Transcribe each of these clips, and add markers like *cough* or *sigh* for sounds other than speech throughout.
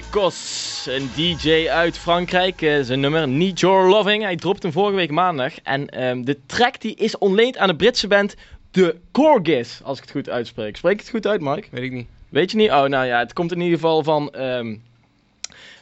Kos, een DJ uit Frankrijk. Eh, zijn nummer Need Your Loving. Hij dropte hem vorige week maandag. En ehm, de track die is ontleend aan de Britse band The Corgis, als ik het goed uitspreek. Spreek ik het goed uit, Mike? Weet ik niet. Weet je niet? Oh, nou ja, het komt in ieder geval van, ehm,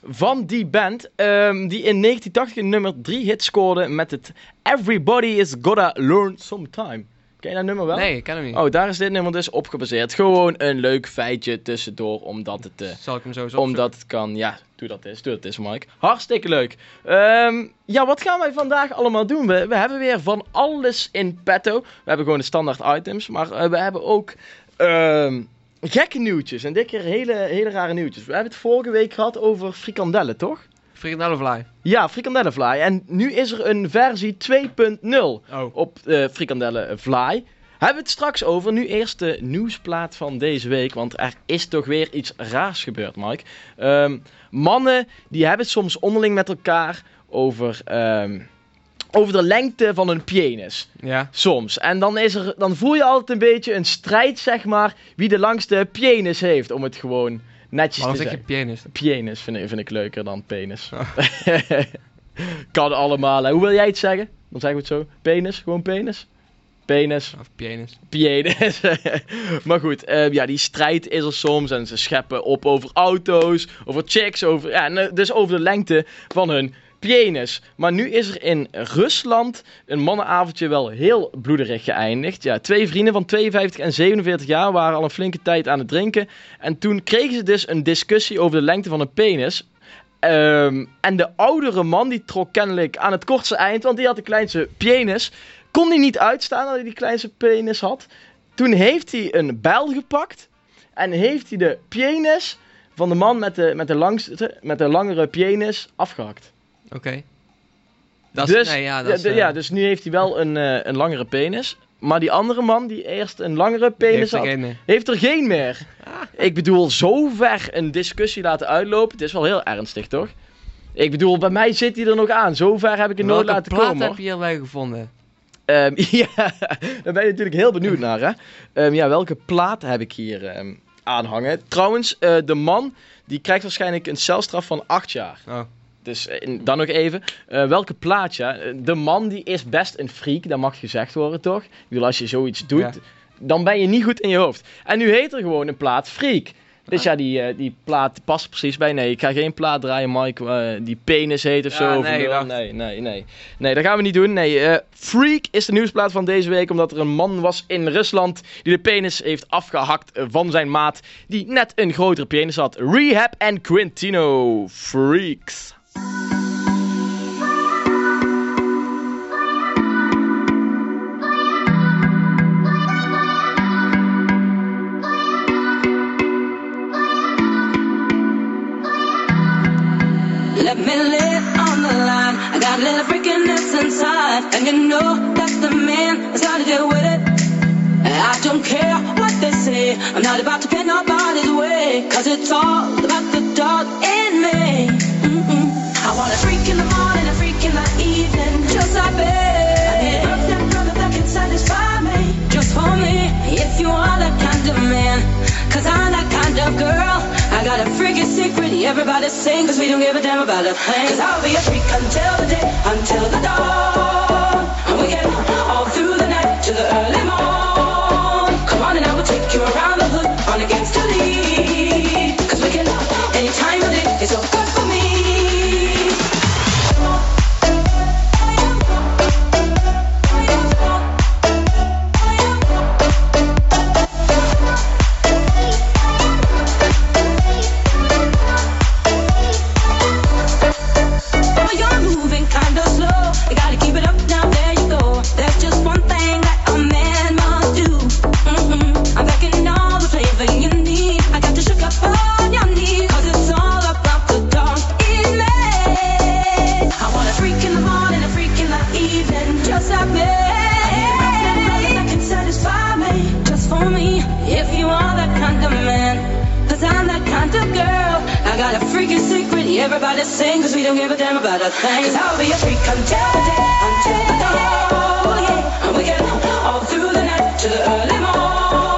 van die band. ehm, die in 1980 een nummer 3 hit scoorde met het Everybody is Gotta Learn Sometime. Ken je dat nummer wel? Nee, ik ken hem niet. Oh, daar is dit nummer dus op gebaseerd. Gewoon een leuk feitje tussendoor, omdat het... eh, Zal ik hem zo omdat het kan, ja, doe dat eens, doe dat eens, Mike. Hartstikke leuk. Ehm, ja, wat gaan wij vandaag allemaal doen? We, we hebben weer van alles in petto. We hebben gewoon de standaard items, maar eh, we hebben ook ehm, gekke nieuwtjes. En dit keer hele, hele rare nieuwtjes. We hebben het vorige week gehad over frikandellen, toch? Frikandellenvlaai. Ja, frikandellenfly. En nu is er een versie 2.0 Oh. op uh, frikandellenfly. Hebben we het straks over. Nu eerst de nieuwsplaat van deze week. Want er is toch weer iets raars gebeurd, Mike. Ehm, mannen die hebben het soms onderling met elkaar over, ehm, over de lengte van hun penis. Ja. Soms. En dan, is er, dan voel je altijd een beetje een strijd, zeg maar, wie de langste penis heeft. Om het gewoon netjes Waarom zeg je? Penis vind ik, vind ik leuker dan penis. *laughs* kan allemaal. hè. Hoe wil jij het zeggen? Dan zeggen we het zo. Penis, gewoon penis. Penis, Of pianist. penis. *laughs* maar goed, eh, ja, die strijd is er soms. En ze scheppen op over auto's, over chicks, over, ja, en, eh, dus over de lengte van hun penis. Maar nu is er in Rusland een mannenavondje wel heel bloederig geëindigd. Ja, twee vrienden van 52 en 47 jaar waren al een flinke tijd aan het drinken. En toen kregen ze dus een discussie over de lengte van een penis. Ehm, en de oudere man die trok kennelijk aan het kortste eind, want die had de kleinste penis. Kon hij niet uitstaan dat hij die kleinste penis had. Toen heeft hij een bijl gepakt en heeft hij de penis van de man met de, met de, langste, met de langere penis afgehakt. Oké. Dus, nee, ja, dat ja, is, eh, ja, dus nu heeft hij wel een, eh, een langere penis. Maar die andere man die eerst een langere penis had, heeft er geen meer. Ik bedoel, zo ver een discussie laten uitlopen. Het is wel heel ernstig, toch? Ik bedoel, bij mij zit hij er nog aan. Zo ver heb ik het nooit Welke laten plaat komen. heb hoor. je hierbij gevonden? Ehm, *laughs* ja, daar ben je natuurlijk heel benieuwd *laughs* naar, hè? Ehm, ja, welke plaat heb ik hier ehm, aanhangen? Trouwens, eh, de man die krijgt waarschijnlijk een celstraf van 8 jaar. Oh. Dus eh, dan nog even, eh, welke plaat, ja? Eh, De man die is best een freak, dat mag gezegd worden, toch? Ik bedoel, als je zoiets doet, Ja. dan ben je niet goed in je hoofd. En nu heet er gewoon een plaat Freak. Dus ja, die, die plaat past precies bij. Nee, ik ga geen plaat draaien, Mike, die penis heet of Ja, zo. nee, Of, nee, nee, nee. Nee, dat gaan we niet doen. Nee, Freak is de nieuwsplaat van deze week, omdat er een man was in Rusland die de penis heeft afgehakt eh, van zijn maat, die net een grotere penis had. Rehab en Quintino, Freaks. Let me lay on the line. I got a little freakiness inside, and you know that's the man that's gotta deal with it. I don't care what they say. I'm not about to pin nobody's way, cause it's all about the dog in me. Want a freak in the morning, a freak in the evening, just like me. I need a brother that can satisfy me, just for me. If you are that kind of man, cause I'm that kind of girl. I got a freaky secret, everybody sing, cause we don't give a damn about a thing. Cause I'll be a freak until the day, until the dawn. And we get all through the night to the early morn. Come on and I will take you around the hood on against the lead. Cause we can any time of day, it's so Of girl. I got a freaky secret, everybody sing, cause we don't give a damn about a thing. Cause I'll be a freak until the day, until the dawn. Yeah. And we get all through the night to the early morn.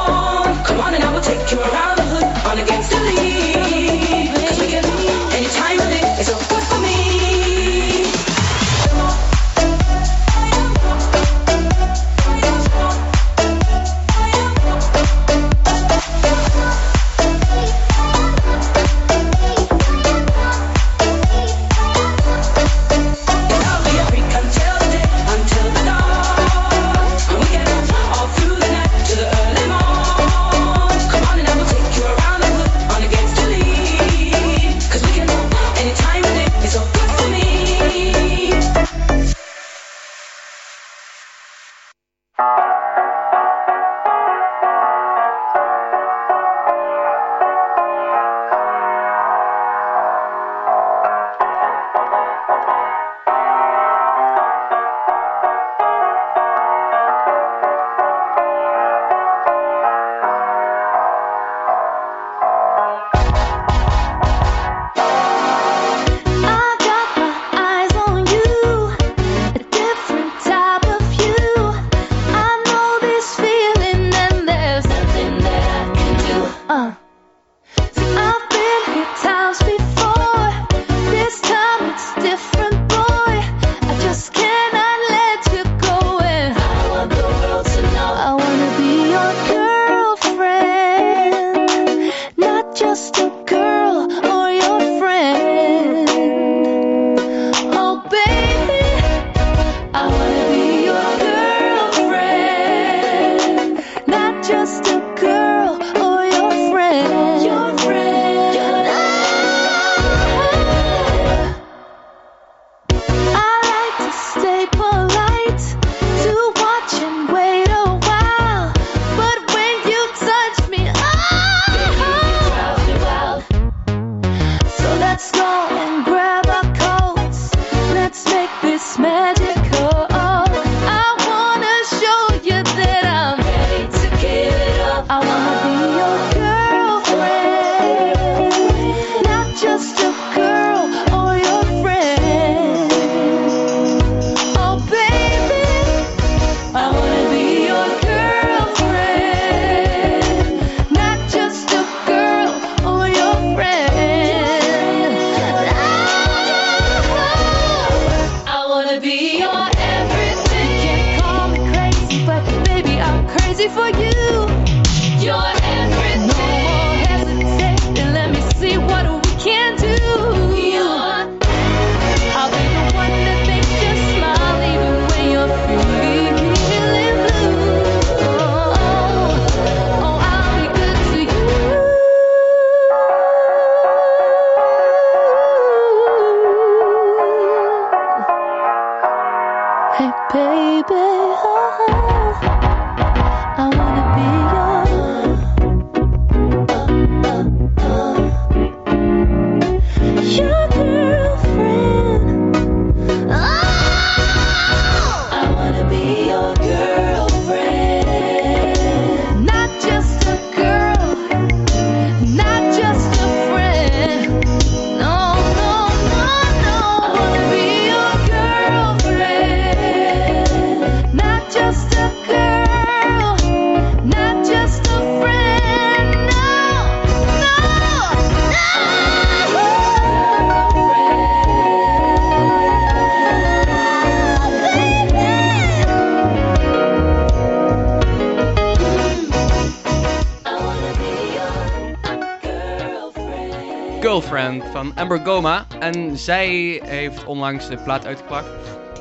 Amber Goma. En zij heeft onlangs de plaat uitgebracht.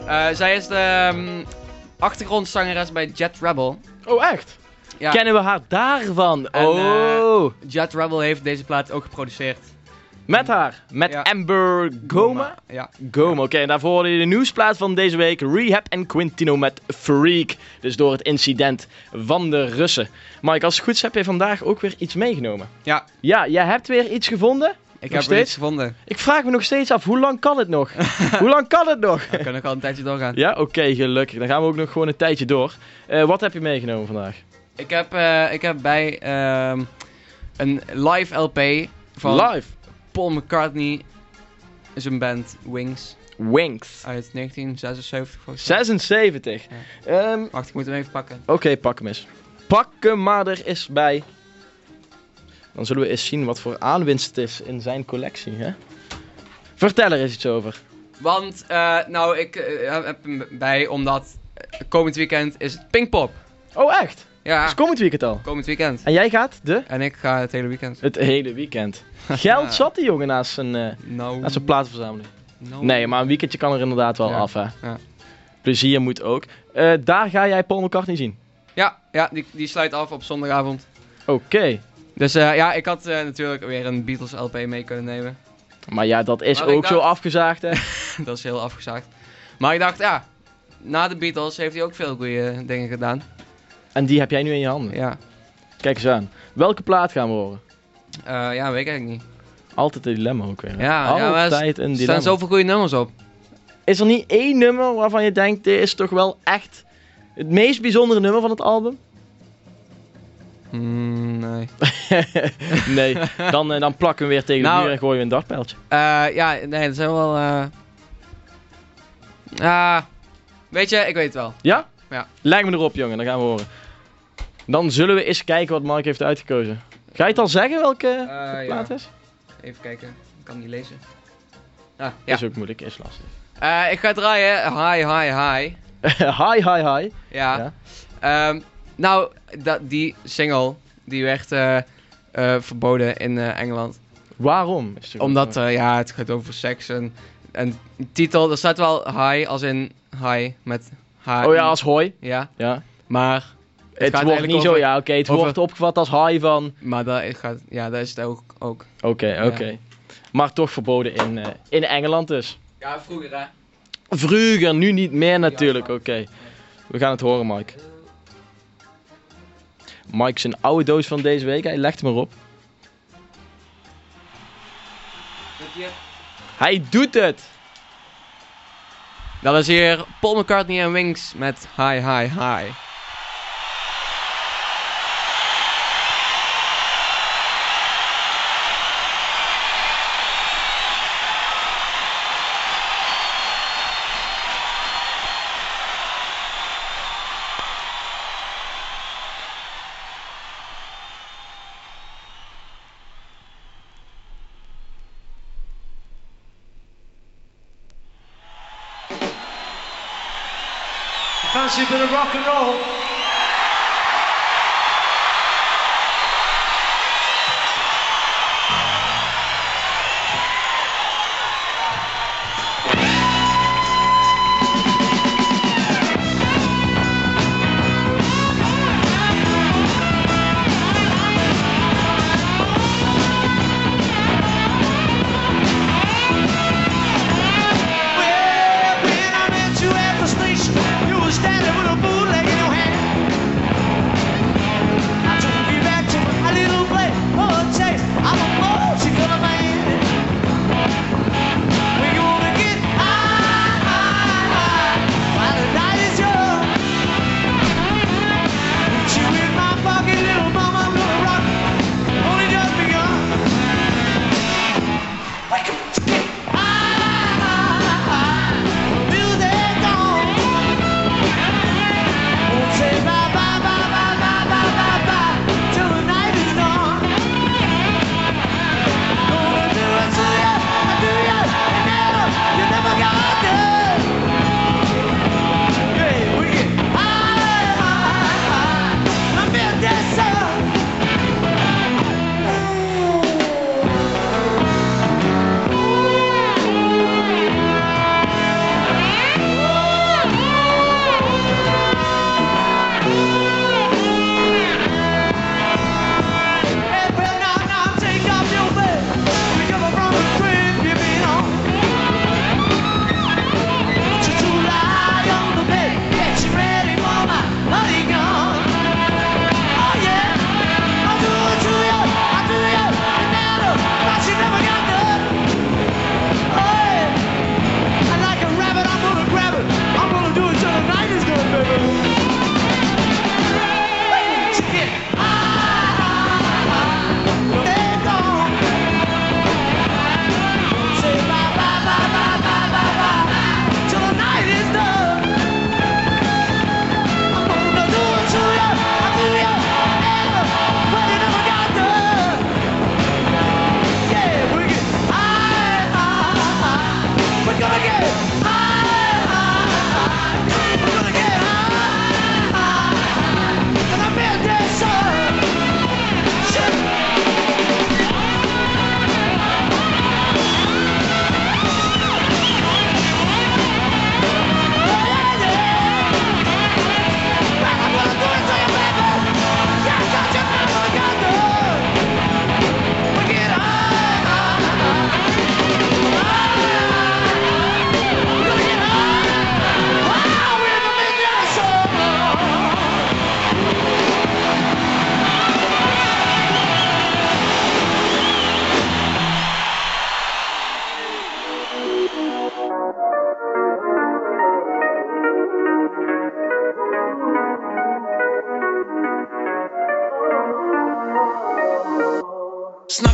Eh, zij is de ehm, achtergrondzangeres bij Jet Rebel. Oh, echt? Ja, Kennen we haar daarvan? En, oh. Jet Rebel heeft deze plaat ook geproduceerd. Met haar. Met Ja. Amber Goma. Ja. Goma, oké. En daarvoor hoorde je de nieuwsplaat van deze week. Rehab en Quintino met Freak. Dus door het incident van de Russen. Mike, als het goed is heb je vandaag ook weer iets meegenomen. Ja, Ja, jij hebt weer iets gevonden? Ik Nog heb er steeds? iets gevonden. Ik vraag me nog steeds af, hoe lang kan het nog? *laughs* hoe lang kan het nog? We kunnen ook al een tijdje doorgaan. Ja, oké, gelukkig. Dan gaan we ook nog gewoon een tijdje door. Eh, wat heb je meegenomen vandaag? Ik heb, eh, ik heb bij ehm, een live LP van Live. Paul McCartney, zijn band Wings, Wings. uit 1976 volgens mij. 76. Ehm, Wacht, ik moet hem even pakken. Oké, pak hem eens. Pak hem maar er eens bij. Dan zullen we eens zien wat voor aanwinst het is in zijn collectie, hè? Vertel er eens iets over. Want, eh, nou, ik eh, heb hem bij omdat komend weekend is het Pinkpop. Oh, echt? Ja, Dus komend weekend al. komend weekend. En jij gaat de? En ik ga het hele weekend. Het hele weekend. Geld *laughs* zat die jongen naast zijn, Nou, naast zijn platenverzameling. Nee, maar een weekendje kan er inderdaad wel Ja, af, hè? ja. Plezier moet ook. Daar ga jij Paul McCartney zien. Ja, ja die, die sluit af op zondagavond. Oké. Dus eh, ja, ik had eh, natuurlijk weer een Beatles LP mee kunnen nemen. Maar ja, dat is Maar ook zo afgezaagd, hè? *laughs* dat is heel afgezaagd. Maar ik dacht, ja, na de Beatles heeft hij ook veel goede dingen gedaan. En die heb jij nu in je handen. Ja, Kijk eens aan. Welke plaat gaan we horen? Eh, ja weet ik eigenlijk niet. Altijd een dilemma ook weer. hè? Ja, ja, Altijd een Er dilemma. staan zoveel goede nummers op. Is er niet één nummer waarvan je denkt, dit is toch wel echt het meest bijzondere nummer van het album? Hmm, nee. *laughs* nee, dan, eh, dan plakken we weer tegen Nou- de muur en gooien we een dartpijltje. Eh, ja, nee, dat zijn wel... Ah, weet je, ik weet het wel. Ja? Ja. Leg me erop, jongen, dan gaan we horen. Dan zullen we eens kijken wat Mark heeft uitgekozen. Ga je het al zeggen welke plaat ja. is? Even kijken, ik kan niet lezen. Ah, ja. Is ook moeilijk, is lastig. Ik ga draaien. Hi, hi, hi. *laughs* hi, hi, hi. Ja. Ja. Ehm, nou, dat, die single, die werd eh, eh, verboden in eh, Engeland. Waarom? Het Omdat, ja, het gaat over seks en... En titel, er staat wel hi, als in hi, met H. oh ja, als hoi. Ja, Ja. maar... Het, gaat wordt niet zo, ja, oké, het over- wordt opgevat als hi van... Maar dat gaat, ja, dat is het ook. ook. Oké, oké. Maar toch verboden in, in Engeland dus. Ja, vroeger hè. Vroeger, nu niet meer natuurlijk, oké. We gaan het horen, Mike. Mike zijn oude doos van deze week, hij legt hem erop. Hij doet het! Dat is hier Paul McCartney en Wings met Hi, Hi, Hi.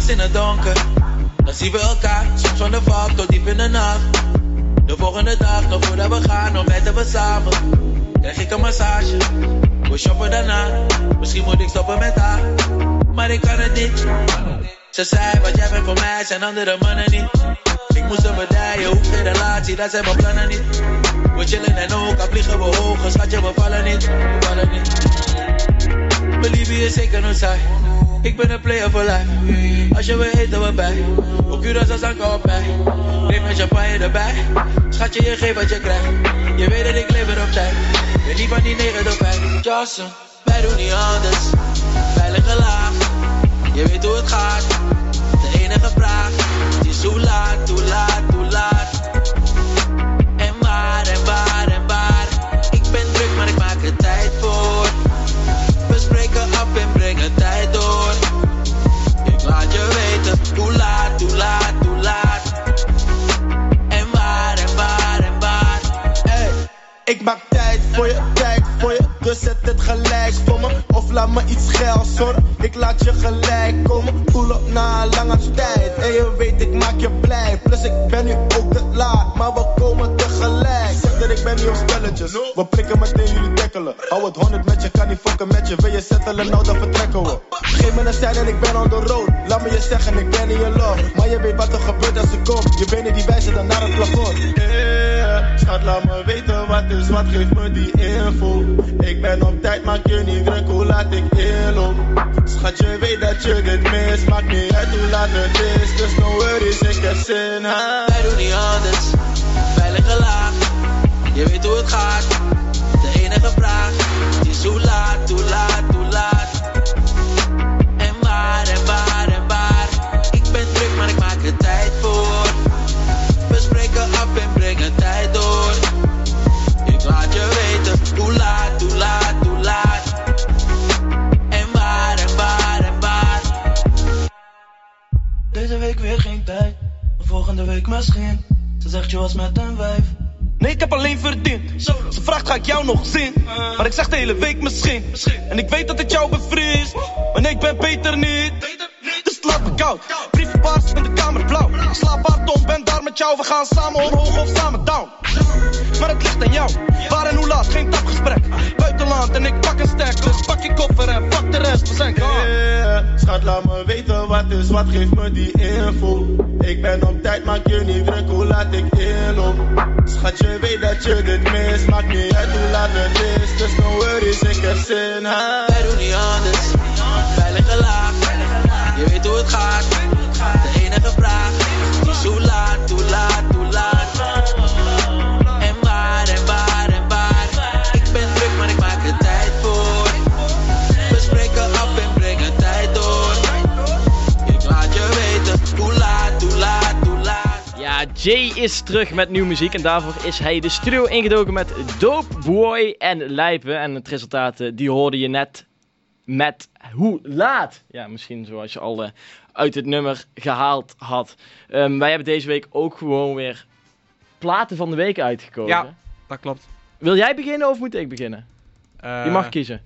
In het donker, dan zien we elkaar. Soms van de valk tot diep in de nacht. De volgende dag, nog voordat we gaan, ontbijten we samen. Krijg ik een massage, we shoppen daarna. Misschien moet ik stoppen met haar, maar ik kan het niet. Ze zei, wat jij bent voor mij, zijn andere mannen niet. Ik moest er bedijen, hoef geen relatie, dat zijn mijn plannen niet. We chillen en ook, al vliegen we hoger, schatje, we vallen niet, we vallen niet. Mijn liefde zeker nooit saai. Ik ben een player for life. Als je wil eten we bij. Op Curaçao zak op mij. Neem met champagne erbij. Schatje, je geeft wat je krijgt. Je weet dat ik lever op tijd. Ben niet van die 9 tot 5. Johnson, wij doen niet anders. Veilige laag. Je weet hoe het gaat. De enige vraag is hoe laat, hoe laat, hoe laat. Ik maak tijd voor je, tijd voor je, dus zet het gelijk voor me. Of laat me iets geld zorgen, ik laat je gelijk komen. Pull op na een lange tijd, en je weet ik maak je blij. Plus ik ben nu ook te laat, maar we komen tegelijk. Zeg dat ik ben niet op spelletjes, we prikken meteen jullie tackelen. Hou het 100 met je, kan niet fokken met je. Wil je settelen, nou dan vertrekken we. Geef me een sein en ik ben on the road. Laat me je zeggen, ik ben in je love. Maar je weet wat er gebeurt als ik kom. Je benen die wijzen dan naar het plafond. Schat, laat me weten wat is wat, geef me die info. Ik ben op tijd, maak je niet druk, hoe laat ik inloop. Schat, je weet dat je dit mis, maakt niet uit hoe laat het is. Dus no worries, ik heb zin, ha. Wij doen niet anders. Veilige laag. Je weet hoe het gaat. De enige vraag is hoe laat, hoe laat, hoe laat. Week misschien. Ze zegt je was met een wijf. Nee, ik heb alleen verdiend. Ze vraagt, ga ik jou nog zien? Maar ik zeg de hele week misschien. En ik weet dat het jou bevriest. Maar nee, ik ben beter niet. Dus het laat me koud. Brieven paars in de kamer blauw. Ik slaap hard om, ben daar met jou. We gaan samen omhoog of samen down. Maar het ligt aan jou. Waar en hoe laat, geen tapgesprek. Buitenland en ik pak een stek. Dus pak je koffer en pak de rest. We zijn gone. Schat, laat me weten wat is wat. Geef me die info. Ik ben op tijd, maak je niet druk. Hoe laat ik inloop? Schat, je weet dat je dit mis. Maakt niet uit hoe laat het is. Dus no worries, ik heb zin. Ha. Wij doen niet anders. Veilige laag. Je weet hoe het gaat. De enige vraag hoe laat, hoe laat, hoe laat. Jay is terug met nieuwe muziek en daarvoor is hij de studio ingedoken met Dope Boy en Lijpen. En het resultaat, eh, die hoorde je net met Hoe Laat. Ja, misschien zoals je al eh, uit het nummer gehaald had. Ehm, wij hebben deze week ook gewoon weer platen van de week uitgekozen. Ja. Dat klopt. Wil jij beginnen of moet ik beginnen? Eh, je mag kiezen.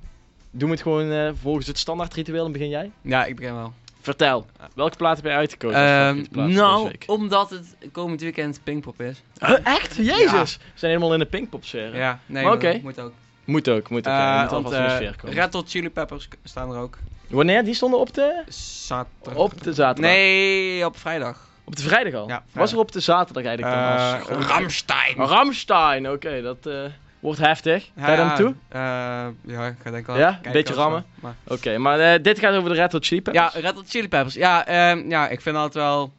Doe het gewoon eh, volgens het standaard ritueel en begin jij. Ja, ik begin wel. Vertel, welke plaat heb jij uitgekozen? Ehm, deze nou, omdat het komend weekend Pinkpop is. Huh, echt? Jezus! We zijn helemaal in de Pinkpop sfeer. Ja, nee, Maar moet ook. Moet ook, moet ook. Eh, ja. Je moet want, in de eh, sfeer komen. Red Hot Chili Peppers staan er ook. Wanneer? Die stonden op de... Zaterdag. Op de zaterdag? Nee, op vrijdag. Op de vrijdag al? Ja, vrijdag. Was er op de zaterdag eigenlijk dan? Eh, Ramstein. Ramstein, oké, dat eh, wordt heftig. Ga je naartoe? eh, ja, ik ga denk ik wel Ja? kijken Beetje rammen? Maar- Oké, maar eh, dit gaat over de Red Hot Chili Peppers? Ja, Red Hot Chili Peppers. Ja, ehm, ja, ik vind altijd wel...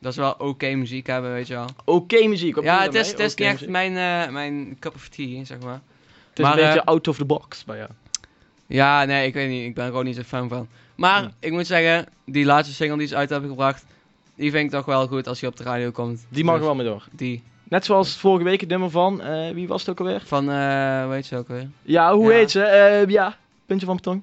Dat is wel oké muziek hebben, weet je wel. Oké muziek, wat ja, het is, het is niet echt mijn, eh, mijn cup of tea, zeg maar. Het is maar, een beetje out of the box bij jou. Ja, nee, ik weet niet. Ik ben er gewoon niet zo fan van. Maar Hmm. ik moet zeggen, die laatste single die ze uit hebben gebracht, die vind ik toch wel goed als hij op de radio komt. Die mag er Dus wel mee door. Die. Net zoals vorige week het nummer van, eh, wie was het ook alweer? Van, eh weet je ook weer? Ja, hoe Ja. heet ze? Eh, ja, puntje van mijn tong.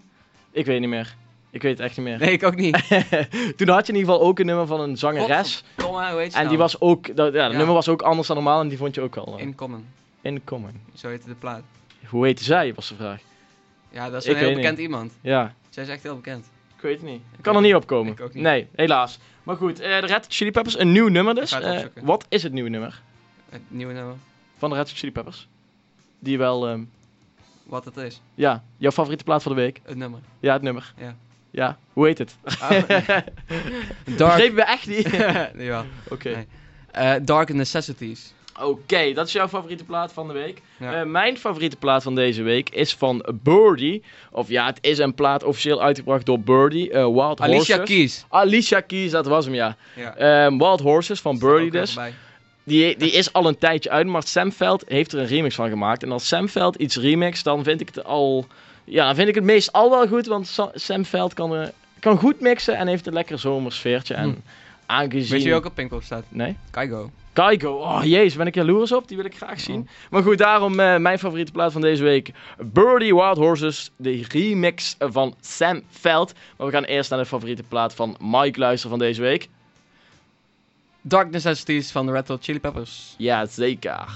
Ik weet niet meer. Ik weet het echt niet meer. Nee, ik ook niet. *laughs* Toen had je in ieder geval ook een nummer van een zangeres. Kom maar, hoe heet ze En die nou? was ook, dat, ja, het Ja. nummer was ook anders dan normaal en die vond je ook al uh, In Common. in common. Zo heette de plaat. Hoe heette zij, was de vraag. Ja, dat is Ik een heel bekend niet. iemand. Ja, Zij is echt heel bekend. Ik weet het niet. Ik kan er niet op komen. Ik ook niet. Nee, helaas. Maar goed, de Red Chili Peppers, een nieuw nummer dus. Wat is het nieuwe nummer Het nieuwe nummer. van de Red Hot Chili Peppers? Die wel, ehm, Wat het is. ja, jouw favoriete plaat van de week? Het nummer. Ja, het nummer. Ja. Ja, hoe heet het? Ah, *laughs* Dark. Begrepen we echt niet? *laughs* ja. Oké. Nee. Eh, Dark Necessities. Oké, dat is jouw favoriete plaat van de week. Ja. Eh, mijn favoriete plaat van deze week is van Birdie. Of ja, het is een plaat officieel uitgebracht door Birdie. eh, Wild Alicia Horses. Keys. Alicia Keys, dat was hem ja. Ja. Ehm, Wild Horses van Birdie dus. Die, die is al een tijdje uit, maar Sam Veld heeft er een remix van gemaakt. En als Sam Veld iets remixt, dan vind ik het al... Ja, vind ik het meest al wel goed, want Sa- Sam Veld kan, eh, kan goed mixen en heeft een lekker zomersfeertje. En Hm. aangezien... Weet je ook op Pinkpop staat? Nee? Kaigo. Kaigo, oh jezus, ben ik jaloers op? Die wil ik graag zien. Maar goed, daarom eh, mijn favoriete plaat van deze week. Birdie Wild Horses, de remix van Sam Veld. Maar we gaan eerst naar de favoriete plaat van Mike luisteren van deze week. Dark Necessities van de Red Hot Chili Peppers. Ja, zeker.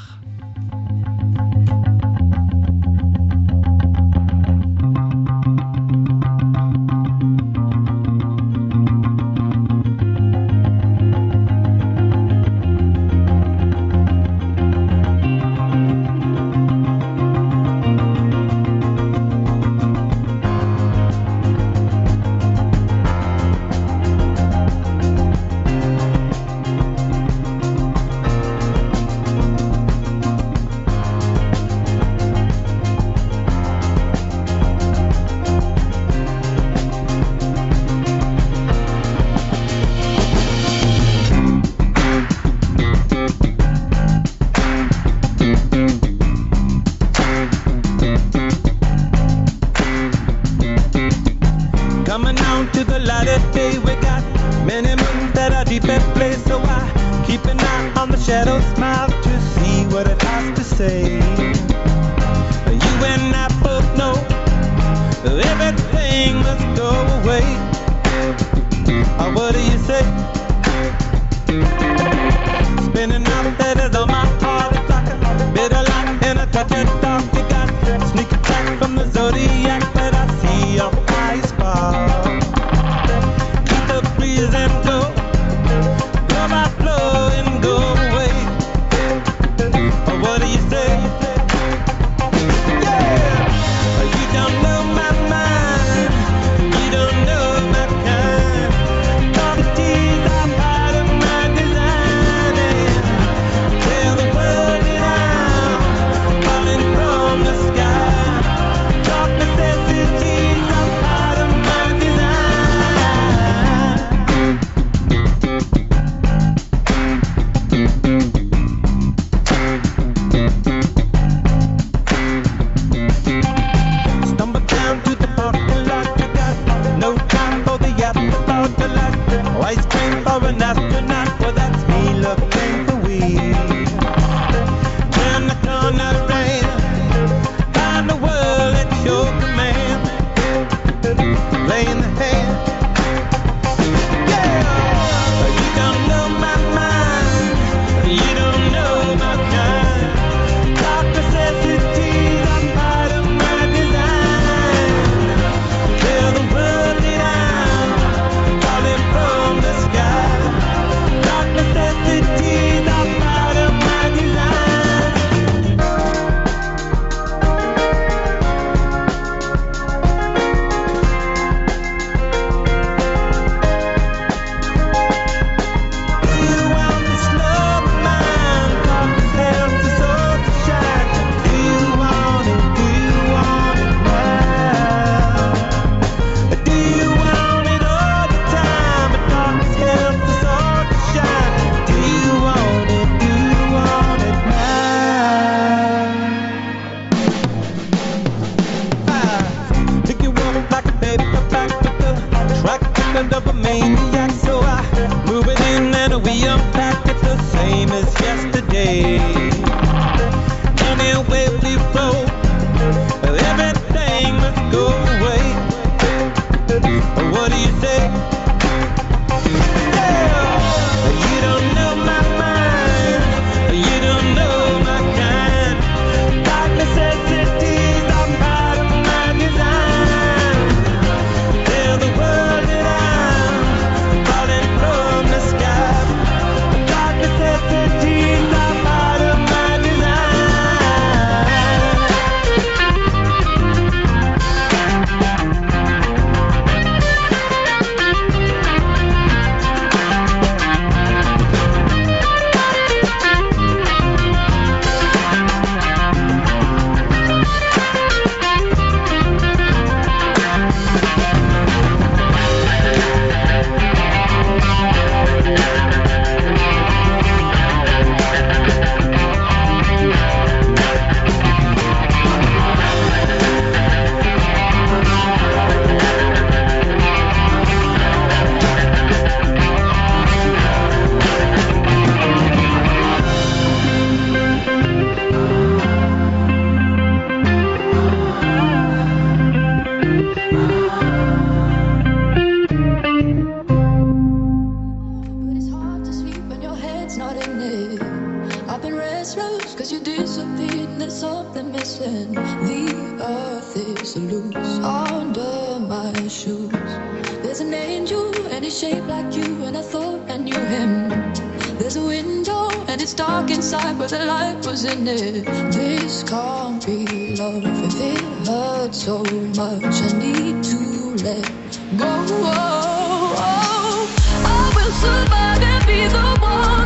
Saturday. I've been restless cause you disappeared and there's something missing. The earth is loose under my shoes. There's an angel and he's shaped like you and I thought I knew him. There's a window and it's dark inside but the light was in it. This can't be love if it hurts so much. I need to let go. Oh, oh. oh. I will survive and be the one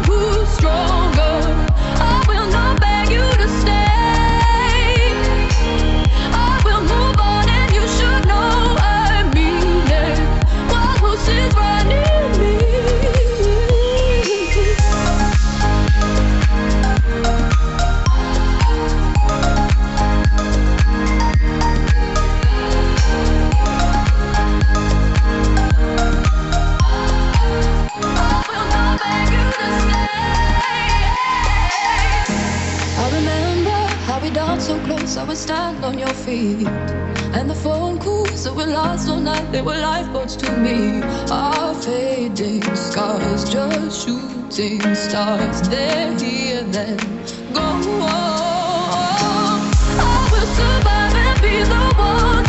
on your feet. And the phone calls that would last all night, they were lifeboats to me. Our fading scars, just shooting stars. They're here, then go. I will survive and be the one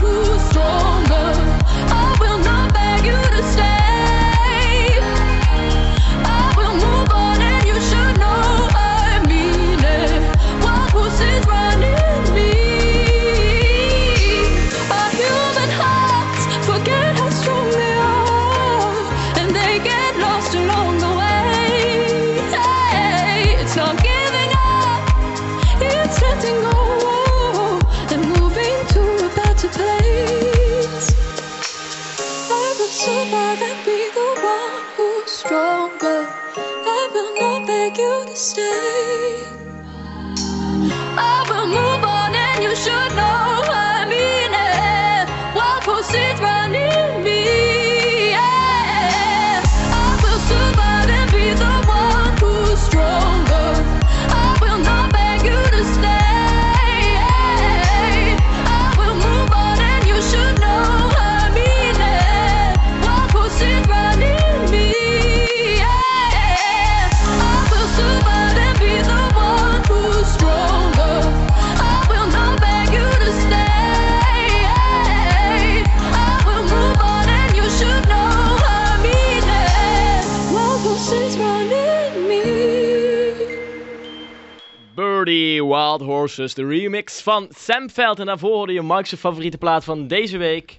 Horses, de remix van Sam Veld. En daarvoor hoorde je Mike's favoriete plaat van deze week.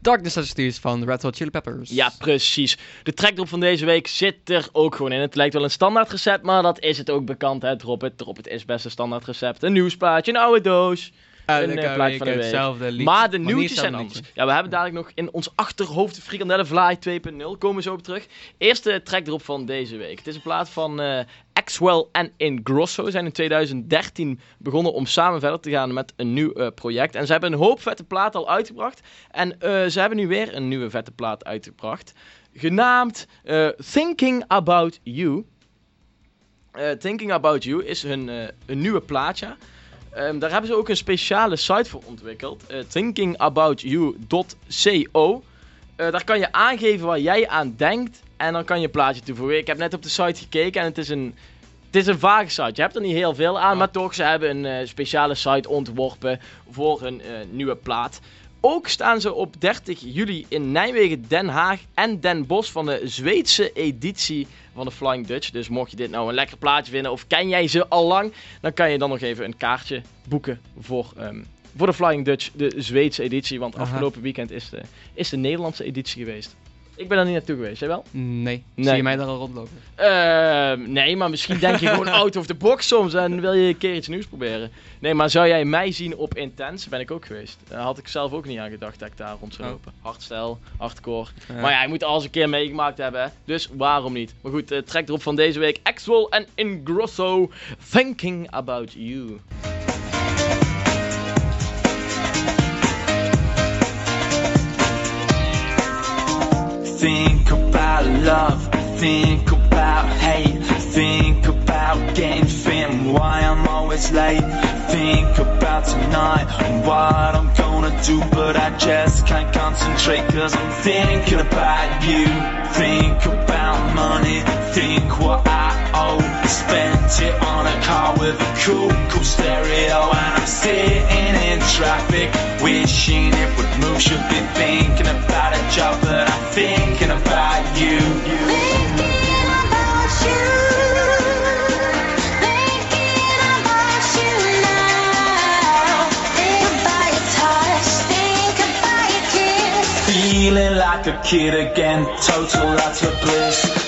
Darkness Necessities van Red Hot Chili Peppers. Ja, precies. De trackdrop van deze week zit er ook gewoon in. Het lijkt wel een standaard recept, maar dat is het ook bekend. Hè? Drop het, drop het is best een standaard recept. Een nieuwsplaatje, een oude doos. Een eh, plaatje van de week week. hetzelfde maar de nieuwtjes zijn anders. Ja, we hebben dadelijk nog in ons achterhoofd de Frikandelle Vlaai 2.0. Komen we zo op terug. Eerste trackdrop van deze week. Het is een plaat van eh Axwell en Ingrosso. Ze zijn in 2013 begonnen om samen verder te gaan met een nieuw eh, project. En ze hebben een hoop vette platen al uitgebracht. En eh, ze hebben nu weer een nieuwe vette plaat uitgebracht. Genaamd eh, Thinking About You. Thinking About You is hun, een nieuwe plaatje. Ehm, daar hebben ze ook een speciale site voor ontwikkeld. thinkingaboutYou.co. Daar kan je aangeven waar jij aan denkt. En dan kan je een plaatje toevoegen. Ik heb net op de site gekeken en het is een, het is een vage site. Je hebt er niet heel veel aan, maar toch, ze hebben een eh, speciale site ontworpen voor hun eh, nieuwe plaat. Ook staan ze op 30 juli in Nijmegen, Den Haag en Den Bosch van de Zweedse editie van de Flying Dutch. Dus mocht je dit nou een lekker plaatje vinden of ken jij ze al lang, dan kan je dan nog even een kaartje boeken voor, ehm, voor de Flying Dutch, de Zweedse editie. Want Aha. afgelopen weekend is de, is de Nederlandse editie geweest. Ik ben er niet naartoe geweest, jij wel? Nee. Nee. Zie je mij daar al rondlopen? Ehm, nee, maar misschien denk je gewoon *laughs* out of the box soms en wil je een keer iets nieuws proberen. Nee, maar zou jij mij zien op Intense? Ben ik ook geweest. Daar had ik zelf ook niet aan gedacht dat ik daar rond zou Oh. lopen. Hardstyle, hardcore. Ja. Maar ja, je moet alles een keer meegemaakt hebben, hè. Dus waarom niet? Maar goed, eh trek erop van deze week. Axwell en Ingrosso, Thinking About You. Think about love, think about hate, think about getting thin, why I'm always late. Think about tonight and what I'm gonna do, but I just can't concentrate cause I'm thinking about you. Think about money, think what I owe, parked it on a car with a cool, cool stereo. And I'm sitting in traffic, wishing it would move. Should be thinking about a job, but I'm thinking about you. thinking about you. Thinking about you now. Think about your toes. Think about your kids. Feeling like a kid again, total utter bliss.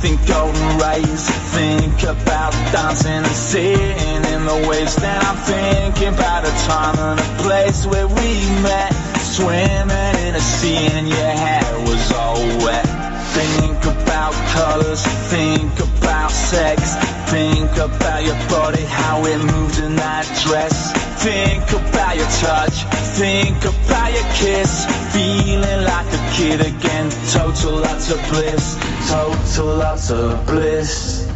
Think golden rays, think about dancing and sitting in the waves. Then I'm thinking about a time and a place where we met, swimming in a sea and your hair was all wet. Think about colors, think about sex, think about your body, how it moved in that dress. Think about your touch, think about your kiss, feeling like a kid again, total lots of bliss, total lots of bliss,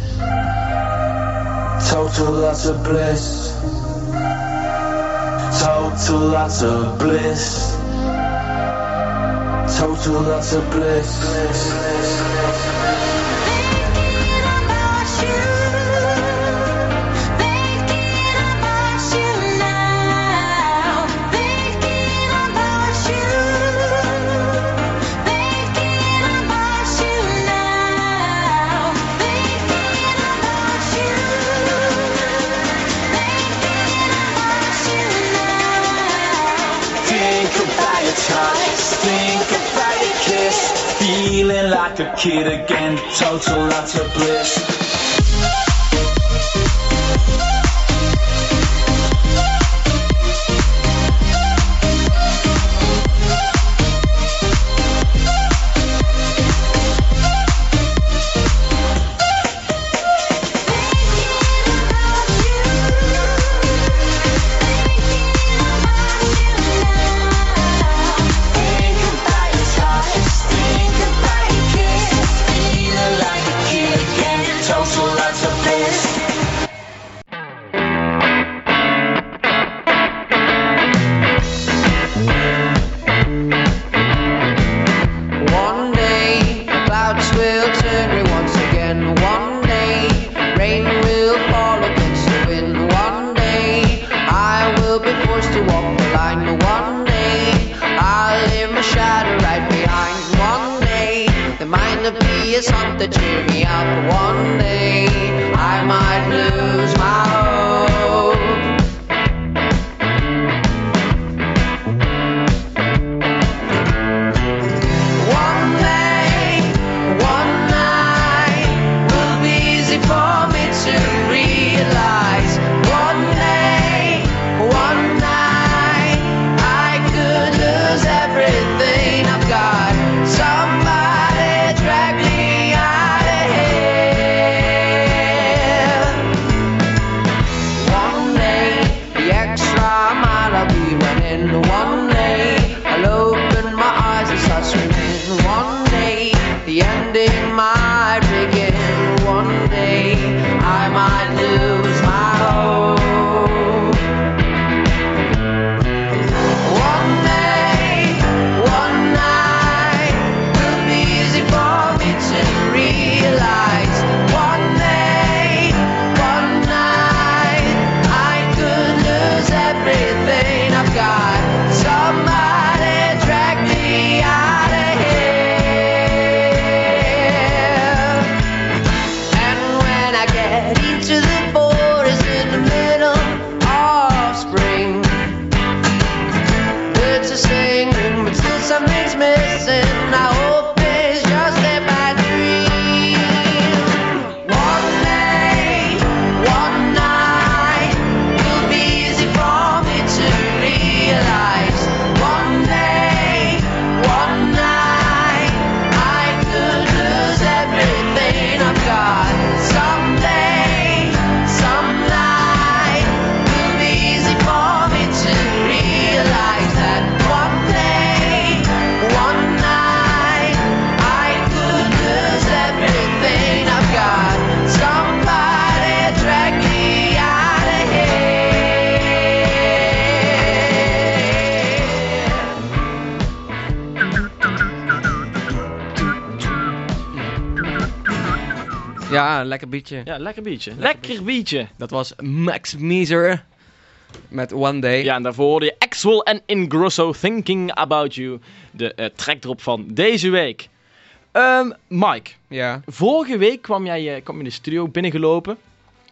total lots of bliss, total utter bliss. Total utter bliss. Feeling like a kid again, total utter bliss. Een lekker beatje. Ja, lekker biertje. Lekker biertje. Dat was Max Meeser met One Day. Ja, en daarvoor hoorde je Axwell en Ingrosso Thinking About You. De eh trackdrop van deze week. Ehm, Mike, Ja. vorige week kwam jij eh, kwam in de studio binnengelopen.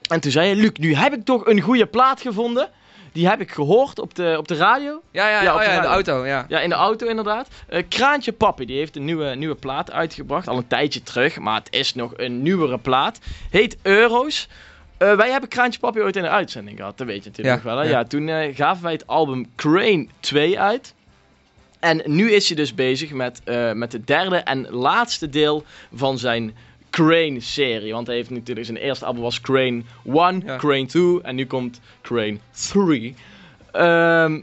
En toen zei je, Luc, nu heb ik toch een goede plaat gevonden. Die heb ik gehoord op de, op de radio. Ja, ja, Ja, oh, de ja in de auto, ja. Ja, in de auto inderdaad. Eh, Kraantje Papi, die heeft een nieuwe, nieuwe plaat uitgebracht. Al een tijdje terug, maar het is nog een nieuwere plaat. Heet Euro's. Eh, wij hebben Kraantje Papi ooit in de uitzending gehad, dat weet je natuurlijk Ja, wel. Hè? ja. Ja. toen eh, gaven wij het album Crane 2 uit. En nu is hij dus bezig met, met het derde en laatste deel van zijn Crane-serie. Want hij heeft natuurlijk zijn eerste album was Crane 1, Ja. Crane 2 en nu komt Crane 3. Ehm,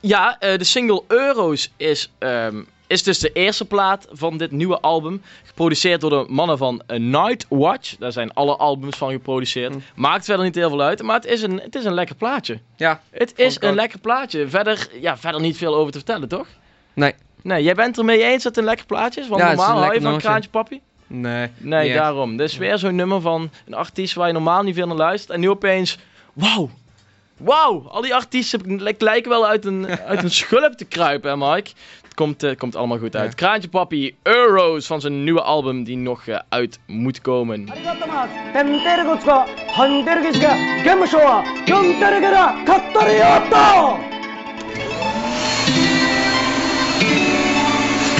ja, eh, de single Euro's is, ehm, is dus de eerste plaat van dit nieuwe album. Geproduceerd door de mannen van eh, Nightwatch. Daar zijn alle albums van geproduceerd. Mm. Maakt verder niet heel veel uit, maar het is een, het is een lekker plaatje. Ja. Het is een lekker plaatje. Verder, ja, verder niet veel over te vertellen, toch? Nee. Nee, jij bent ermee eens dat het een lekker plaatje is? Want Ja, normaal hou je van Kraantje Papi? Nee. Nee, daarom. Dit is weer zo'n nummer van een artiest waar je normaal niet veel naar luistert. En nu opeens, wauw. Wauw, al die artiesten lijk- lijken wel uit een, *laughs* uit een schulp te kruipen, hè Mike? Het komt, eh, komt allemaal goed uit. Ja. Kraantje Papi, Euro's van zijn nieuwe album die nog eh, uit moet komen.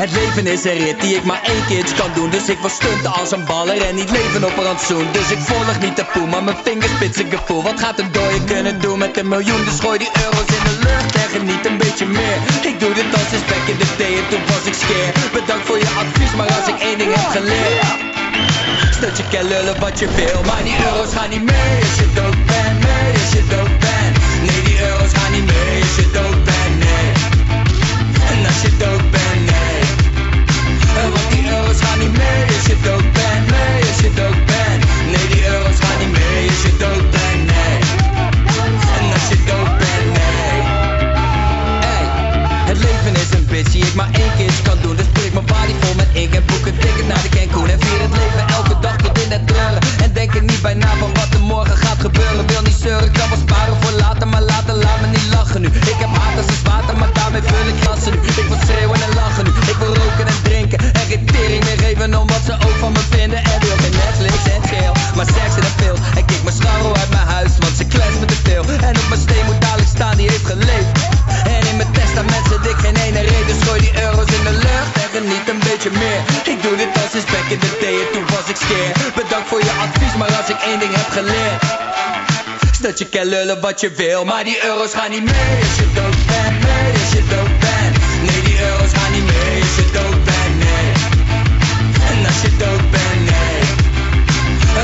Het leven is een rit die ik maar één keertje kan doen. Dus ik wil stunten als een baller en niet leven op een rantsoen. Dus ik volg niet de poel, maar mijn vingerspitsen gevoel Wat gaat een dooie kunnen doen met een miljoen? Dus gooi die euro's in de lucht en geniet een beetje meer. Ik doe dit als is back in the day en toen was ik scared Bedankt voor je advies, maar als ik één ding heb geleerd. Dat je kan lullen wat je wil Maar die euro's gaan niet mee. Als je dood bent Nee, als je dood bent. Nee, die euro's gaan niet mee. Als je dood bent euro's gaan niet lullen wat je wil Maar die euro's gaan niet mee. Als je dood bent Nee, als je dood bent Nee, die euro's gaan niet mee. Als je dood bent Nee. En als je dood bent, nee.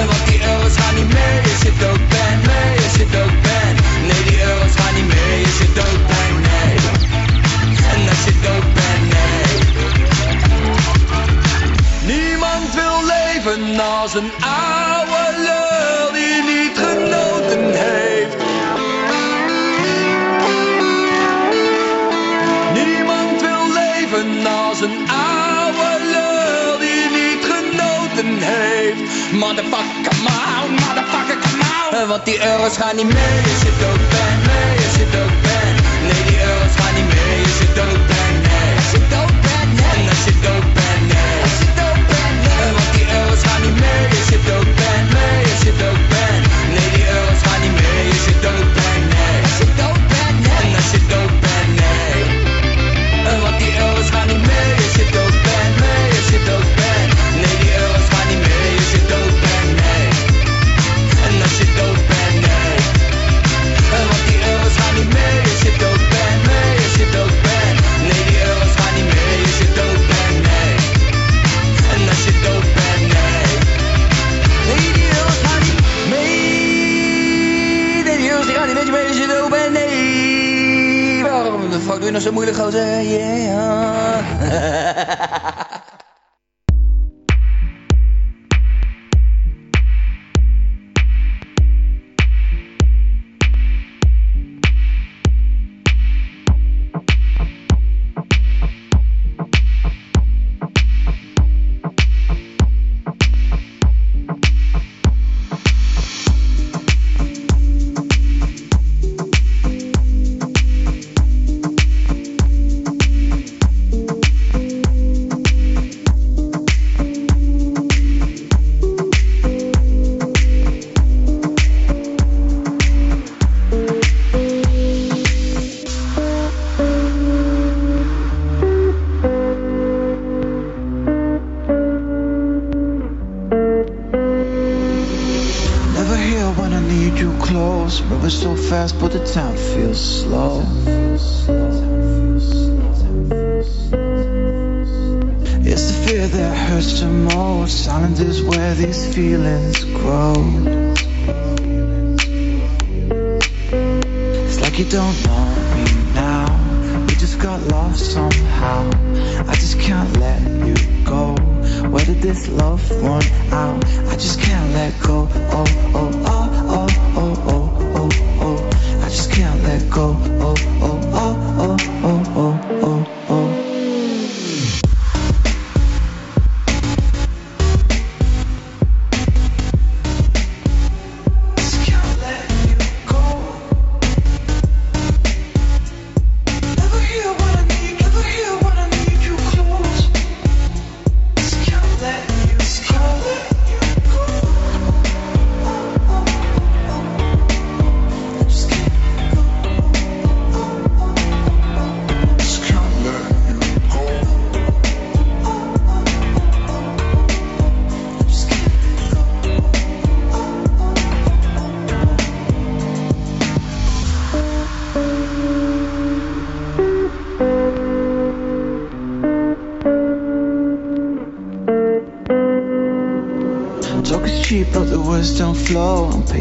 Want die euro's gaan niet mee. Als je dood bent Nee, als je dood bent Nee, die euro's gaan niet mee. Als je dood bent Nee. En als je dood bent, nee. Niemand wil leven als een Want die euro's gaan niet mee als je Nou zo moeilijk, gozer? Yeah.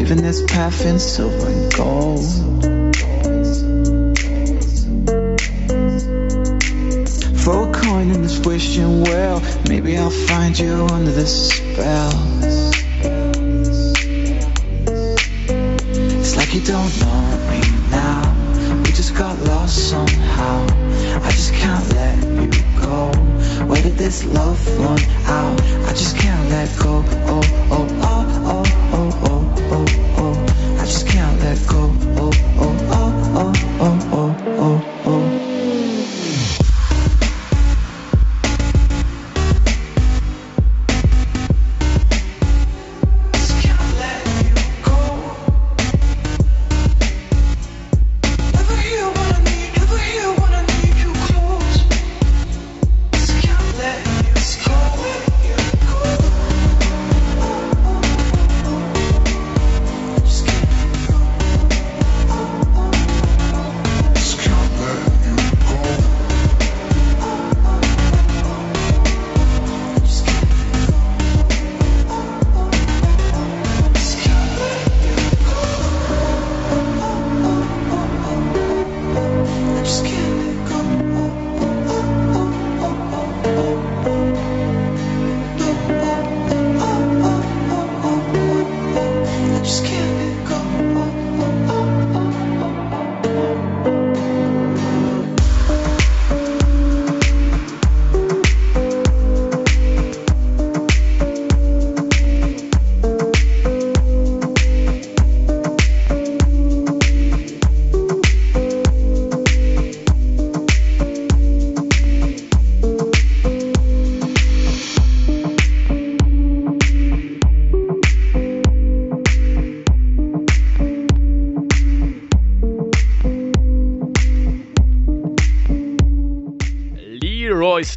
living this path in silver.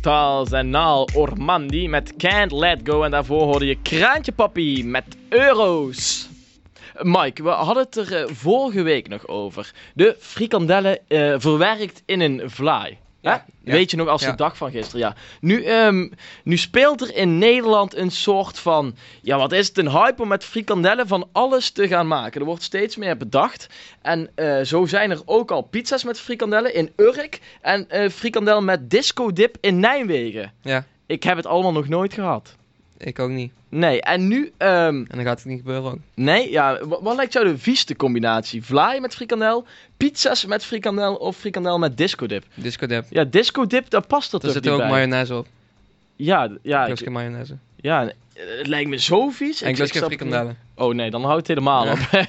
Styles en Naal Ormandi met Can't Let Go. En daarvoor hoorde je Kraantje Papi met Euro's. Mike, we hadden het er eh, vorige week nog over. De frikandellen eh, verwerkt in een vlaai. Ja, ja, Weet je nog als ja. de dag van gisteren? Ja. Nu, ehm, nu speelt er in Nederland een soort van. Ja, wat is het? Een hype om met frikandellen van alles te gaan maken. Er wordt steeds meer bedacht. En eh, zo zijn er ook al pizza's met frikandellen in Urk. En eh frikandel met disco dip in Nijmegen. Ja, Ik heb het allemaal nog nooit gehad. Ik ook niet. Nee, en nu. ehm, En dan gaat het niet gebeuren ook. nee, ja. wa- Wat, lijkt jou de vieste combinatie? Vlaai met frikandel, pizza's met frikandel of frikandel met disco dip? Disco dip. Ja, disco dip, daar past dat Er zit ook bij? mayonaise op. Ja, ja, ik ik- geen mayonaise. ja, eh, het lijkt me zo vies. En ik lust geen frikandellen. Oh nee, dan houdt het helemaal Ja. op. *laughs* bij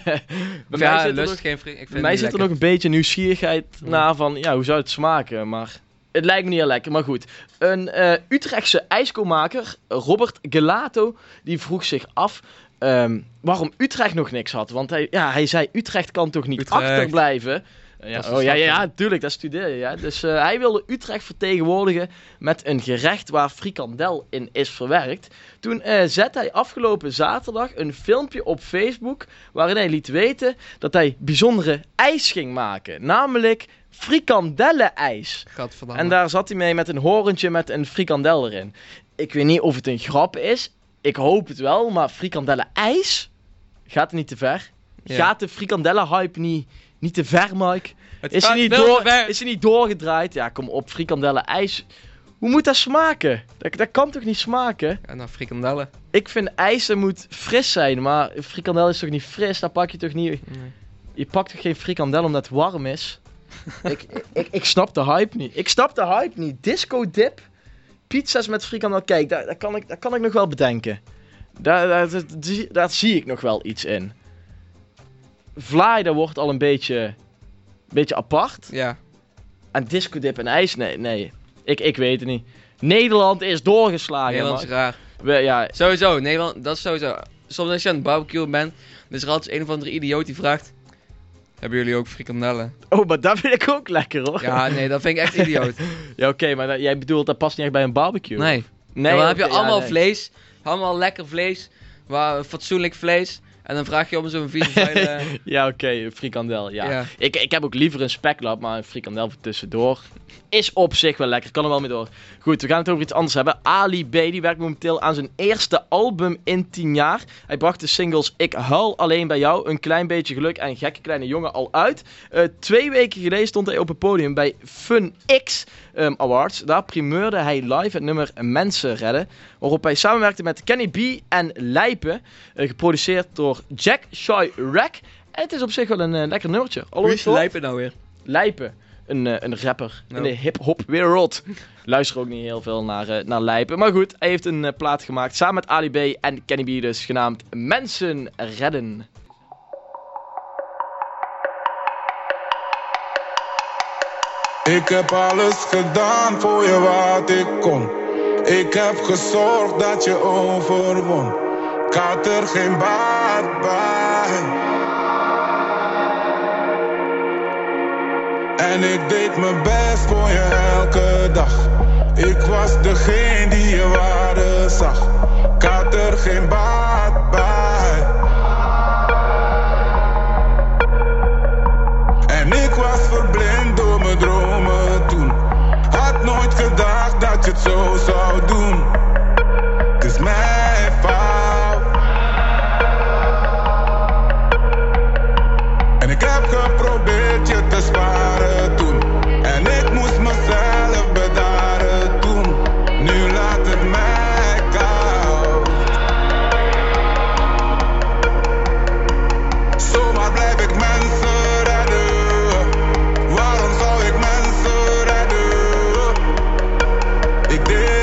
mij ja, zit er nog, geen. Ik bij het mij zit er nog een beetje nieuwsgierigheid na van, ja, hoe zou het smaken? Maar het lijkt me niet heel lekker, maar goed. Een eh, Utrechtse ijskoolmaker, Robert Gelato, die vroeg zich af ehm, waarom Utrecht nog niks had. Want hij, ja, hij zei, Utrecht kan toch niet Utrecht. achterblijven Ja, oh, ja, ja, ja, natuurlijk, dat studeer je. Ja. Dus eh, hij wilde Utrecht vertegenwoordigen met een gerecht waar frikandel in is verwerkt. Toen eh, zette hij afgelopen zaterdag een filmpje op Facebook waarin hij liet weten dat hij bijzondere ijs ging maken. Namelijk frikandellen-ijs. En daar zat hij mee met een horentje met een frikandel erin. Ik weet niet of het een grap is. Ik hoop het wel, maar frikandellen-ijs gaat het niet te ver. Ja. Gaat de frikandellen-hype niet, niet te ver, Mike? Het Is hij, niet door, is hij niet doorgedraaid? Ja, kom op, frikandellen-ijs. Hoe moet dat smaken? Dat, dat kan toch niet smaken? Ja, nou, frikandellen. Ik vind ijs, dat moet fris zijn, maar frikandel is toch niet fris? Dat pak je toch niet... Je pakt toch geen frikandel omdat het warm is? Ik, ik, ik snap de hype niet. Ik snap de hype niet. Disco dip, pizza's met frikandel. Kijk, daar, daar, kan, ik, daar kan ik nog wel bedenken. Daar, daar, daar, zie- daar zie ik nog wel iets in. Vlaai, wordt al een beetje, beetje apart. Ja. En disco dip en ijs, nee, nee. Ik, ik weet het niet. Nederland is doorgeslagen. Nederland is raar. We, ja, Sowieso, Nederland, dat is sowieso. Soms als je aan het barbecue bent, is er altijd een of andere idioot die vraagt... Hebben jullie ook frikandellen? oh, maar dat vind ik ook lekker hoor. Ja, nee, dat vind ik echt idioot. *laughs* Ja, oké, maar dat- jij bedoelt dat past niet echt bij een barbecue? Nee. Nee, Ja, dan heb je ja, allemaal nee. vlees, allemaal lekker vlees, waar, fatsoenlijk vlees. En dan vraag je om zo'n vieze vuile... *laughs* ja, oké, een frikandel, ja. Ja. Ik, ik heb ook liever een speklap, maar een frikandel voor tussendoor is op zich wel lekker. Kan er wel mee door. Goed, we gaan het over iets anders hebben. Ali B, die werkt momenteel aan zijn eerste album in 10 jaar. Hij bracht de singles Ik huil alleen bij jou, Een klein beetje geluk en Gekke kleine jongen al uit. Eh, twee weken geleden stond hij op het podium bij Fun X ehm, Awards. Daar primeurde hij live het nummer Mensen redden. Waarop hij samenwerkte met Kenny B en Lijpen. eh, geproduceerd door Jack Shy Rack. En het is op zich wel een eh, lekker nummertje. Ooit is? Lijpen nou weer? Lijpen. Een, eh, een rapper in Oh. de hip-hop wereld. *laughs* Luister ook niet heel veel naar, eh, naar Lijpen. Maar goed, hij heeft een plaat gemaakt samen met Ali B en Kenny B, dus genaamd Mensen Redden. Ik heb alles gedaan voor je wat ik kon. Ik heb gezorgd dat je overwon. Ik had er geen baat bij. En ik deed mijn best voor je elke dag. Ik was degene die je waarde zag. Ik had er geen baat bij. En ik was verblind door mijn dromen toen. Had nooit gedacht dat je het zo zou Ik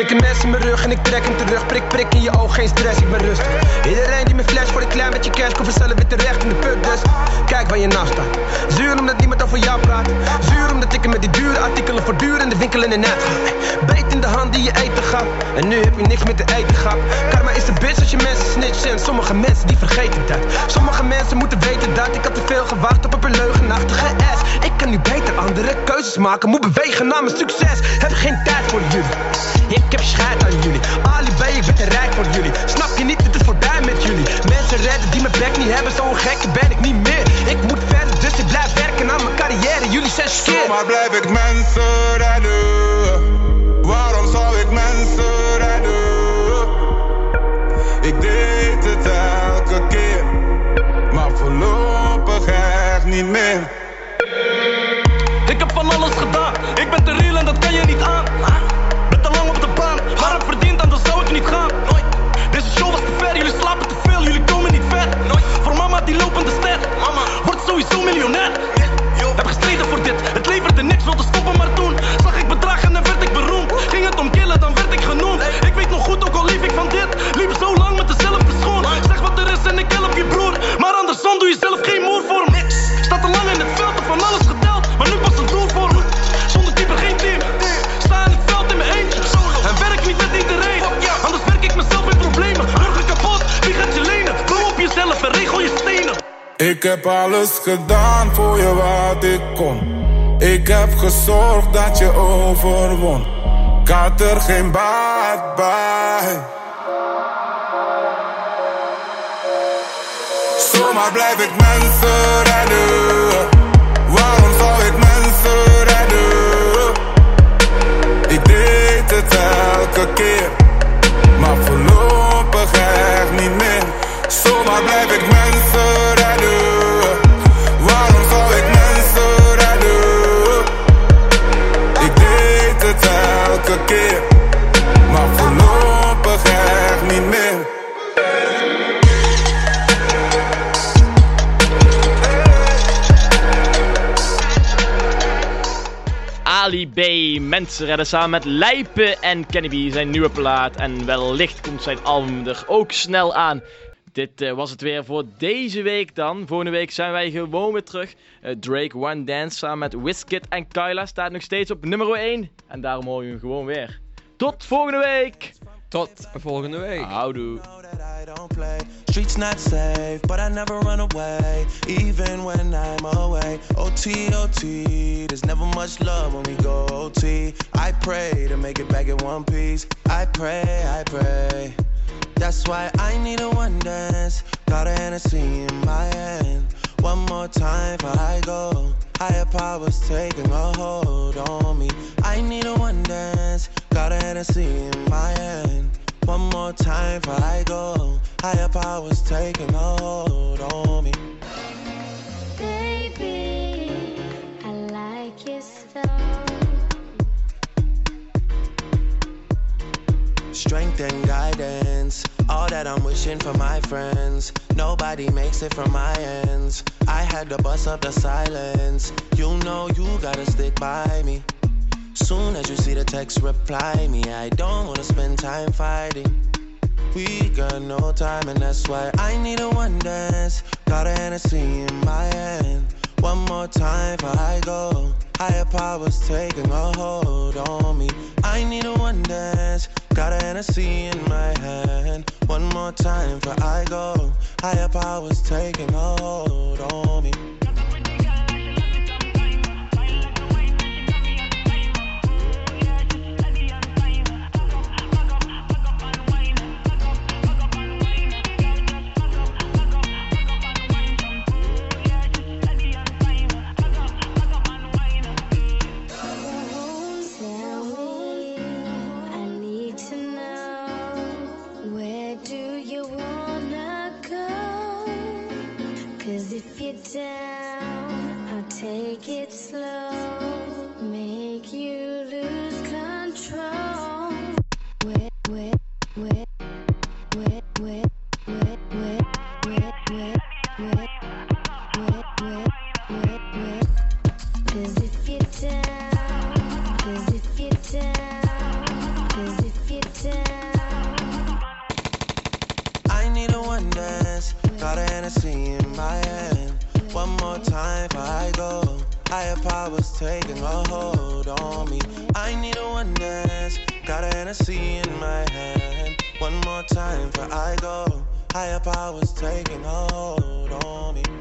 Stik een mes in mijn rug en ik trek hem terug. Prik, prik in je oog, geen stress, ik ben rustig. Iedereen die me flash voor een klein beetje cash, komt vanzelf weer terecht in de pub. Dus kijk waar je naast staat. Zuur omdat niemand over jou praat. Zuur omdat ik er met die dure artikelen voortdurend de winkel in de net ga. Beet in de hand die je eten gaat. En nu heb je niks meer te eten gehad. Karma is een bitch als je mensen snitcht. En sommige mensen die vergeten dat. Sommige mensen moeten weten dat ik had te veel gewacht op een leugenachtige ass. Ik kan nu beter andere keuzes maken. Moet bewegen naar mijn succes. Heb geen tijd voor jullie. Ik heb scheid aan jullie. Ali B, ik ben te rijk voor jullie. Snap je niet, het is voorbij met jullie. Mensen redden die mijn bek niet hebben, zo'n gekke ben ik niet meer. Ik moet verder, dus ik blijf werken aan mijn carrière. Jullie zijn skeer. Zomaar blijf ik mensen redden. Waarom zou ik mensen redden? Ik deed het elke keer, maar voorlopig echt niet meer. Ik heb van alles gedaan, ik ben te real en dat kan je niet aan. Niet gaan. Deze show was te ver, jullie slapen te veel, jullie komen niet ver. Voor mama die lopende ster, wordt sowieso miljonair. Heb gestreden voor dit, het leverde niks, wilde stoppen Ik heb alles gedaan voor je wat ik kon. Ik heb gezorgd dat je overwon. Ik had er geen baat bij. Zomaar blijf ik mensen redden. Waarom zou ik mensen redden? Ik deed het elke keer, maar voorlopig echt niet meer. Zomaar blijf ik mensen B. Mensen redden samen met Lijpen en Kenny B. zijn nieuwe plaat. En wellicht komt zijn album er ook snel aan. Dit eh, was het weer voor deze week dan. Volgende week zijn wij gewoon weer terug. Eh, Drake One Dance samen met Wizkid en Kyla staat nog steeds op nummer 1. En daarom hoor je hem gewoon weer. Tot volgende week! Tot volgende week. Houdoe. Streets not safe, but I never run away, even when I'm away. OT, OT, there's never much love when we go OT. I pray to make it back in one piece. I pray, I pray. That's why I need a one dance. Got a Hennessy in my hand. One more time before I go. Higher powers taking a hold on me. I need a one dance. Got a Hennessy in my hand. One more time before I go. Higher powers taking a hold on me. Baby, I like your stuff. Strength and guidance, all that I'm wishing for my friends. Nobody makes it from my ends. I had to bust up the silence. You know you gotta stick by me. Soon as you see the text, reply me. I don't wanna spend time fighting. We got no time, and that's why I need a one dance. Got a Hennessy in my hand. One more time before I go. Higher powers taking a hold on me. I need a one dance. Got a Hennessy in my hand. One more time before I go. Higher powers taking a hold on me. Powers taking a hold on me. I need a one dance. Got a Hennessy in my hand. One more time before I go. Higher powers taking a hold on me.